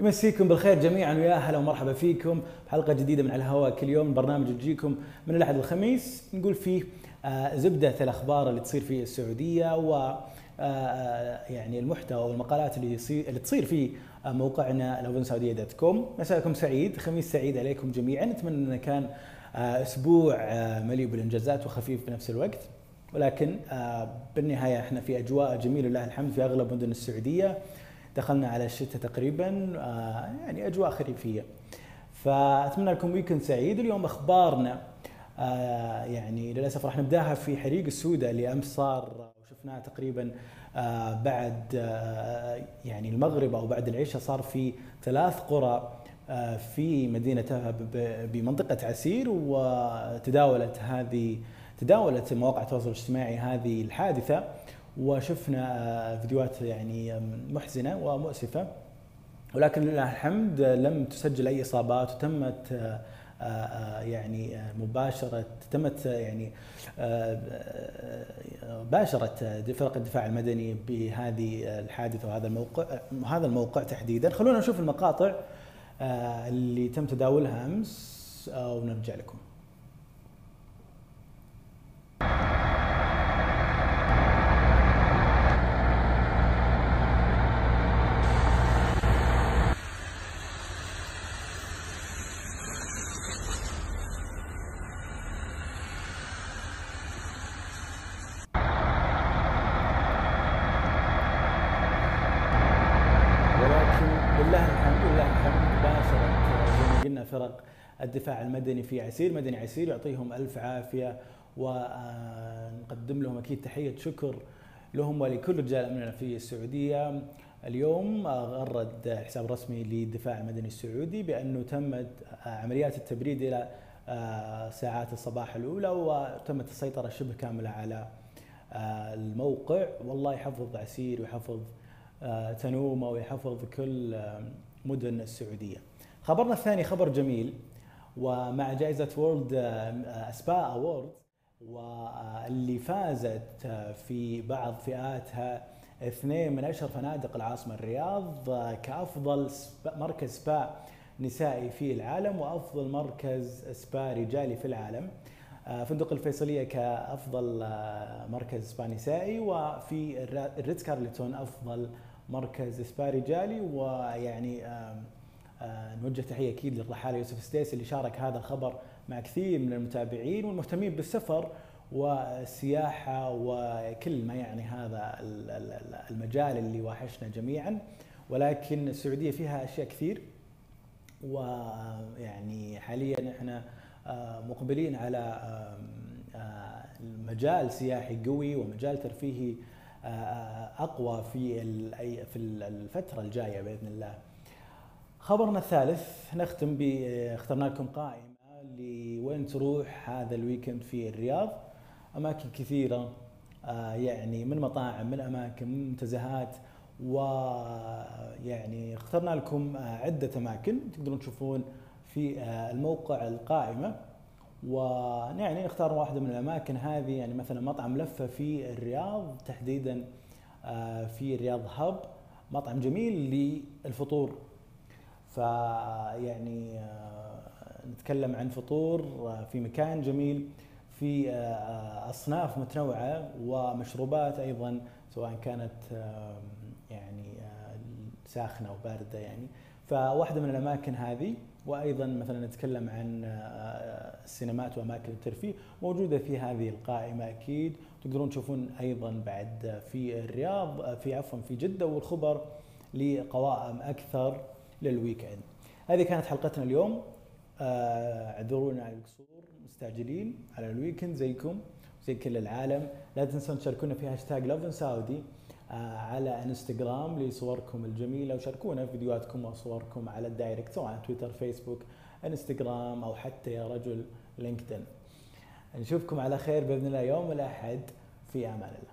يمسيكم بالخير جميعا. ويا هلا ومرحبا فيكم. بحلقه جديدة من على الهواء. كل يوم برنامج يجيكم من الأحد الخميس نقول فيه آه، زبدة الأخبار اللي تصير في السعودية و آه، يعني المحتوى والمقالات اللي يصير اللي تصير في آه، موقعنا لوفنسعوديه دوت كوم. مساءكم سعيد. خميس سعيد عليكم جميعا. نتمنى إنه كان أسبوع مليء بالإنجازات وخفيف بنفس الوقت. ولكن بالنهاية إحنا في أجواء جميلة لله الحمد في أغلب مدن السعودية. دخلنا على الشتاء تقريبا آه، يعني أجواء خريفية. فأتمنى لكم ويكند سعيد. اليوم أخبارنا آه، يعني للأسف راح نبدأها في حريق السوداء اللي أمس صار وشفناه تقريبا آه، بعد يعني المغرب أو بعد العشاء صار في ثلاث قرى في مدينة بمنطقة عسير وتداولت هذه تداولت مواقع التواصل الاجتماعي هذه الحادثة. وشفنا فيديوهات يعني محزنة ومؤسفة. ولكن لله الحمد لم تسجل أي إصابات وتمت آه، آه، يعني مباشرة تمت يعني آه، باشرت فرق الدفاع المدني بهذه الحادثة وهذا الموقع هذا الموقع تحديدا. خلونا نشوف المقاطع اللي تم تداولها أمس ونرجع لكم. فرق الدفاع المدني في عسير. مدني عسير يعطيهم ألف عافية ونقدم لهم أكيد تحية شكر لهم ولكل رجال أمننا في السعودية. اليوم غرد حساب رسمي للدفاع المدني السعودي بأنه تمت عمليات التبريد إلى ساعات الصباح الأولى وتمت السيطرة شبه كاملة على الموقع. والله يحفظ عسير ويحفظ تنومة ويحفظ كل مدن السعودية. خبرنا الثاني خبر جميل ومع جائزة وورلد اسبا اوورد واللي فازت في بعض فئاتها اثنين من أشهر فنادق العاصمة الرياض كأفضل مركز سبا نسائي في العالم وأفضل مركز سبا رجالي في العالم فندق الفيصلية كأفضل مركز سبا نسائي وفي ال Ritz-Carlton أفضل مركز سبا رجالي ويعني آه، نوجه تحية أكيد للرحالة يوسف ستيس اللي شارك هذا الخبر مع كثير من المتابعين والمهتمين بالسفر والسياحة وكل ما يعني هذا المجال اللي واحشنا جميعا. ولكن السعودية فيها أشياء كثير ويعني حاليا إحنا آه، مقبلين على آه، مجال سياحي قوي ومجال ترفيهي أقوى في في الفترة الجاية بإذن الله. خبرنا الثالث نختم ب اخترنا لكم قائمة لوين تروح هذا الويكند في الرياض أماكن كثيرة آه، يعني من مطاعم من أماكن من منتزهات ويعني اخترنا لكم عدة أماكن تقدرون تشوفون في آه، الموقع القائمة ويعني نختار واحدة من الأماكن هذه يعني مثلا مطعم لفة في الرياض تحديدا في الرياض هب مطعم جميل للفطور. فيعني آه، نتكلم عن فطور آه، في مكان جميل في آه، أصناف متنوعة ومشروبات أيضا سواء كانت يعني ساخنة أو باردة يعني. فواحدة من الأماكن هذه وأيضا مثلا نتكلم عن السينمات وأماكن الترفيه موجودة في هذه القائمة أكيد. تقدرون تشوفون أيضا بعد في الرياض في عفوا في جدة والخبر لقوائم أكثر لل weekend هذه كانت حلقتنا اليوم. آه، اعذرونا على القصور مستعجلين على ال weekend. زيكم زي كل العالم. لا تنسون تشاركونا في هاشتاج Love Saudi آه، على انستغرام لصوركم الجميلة وشاركونا في فيديوهاتكم وصوركم على ال direct سواء تويتر فيسبوك انستغرام أو حتى يا رجل لينكدين. نشوفكم على خير بإذن الله يوم الأحد. في أمان الله.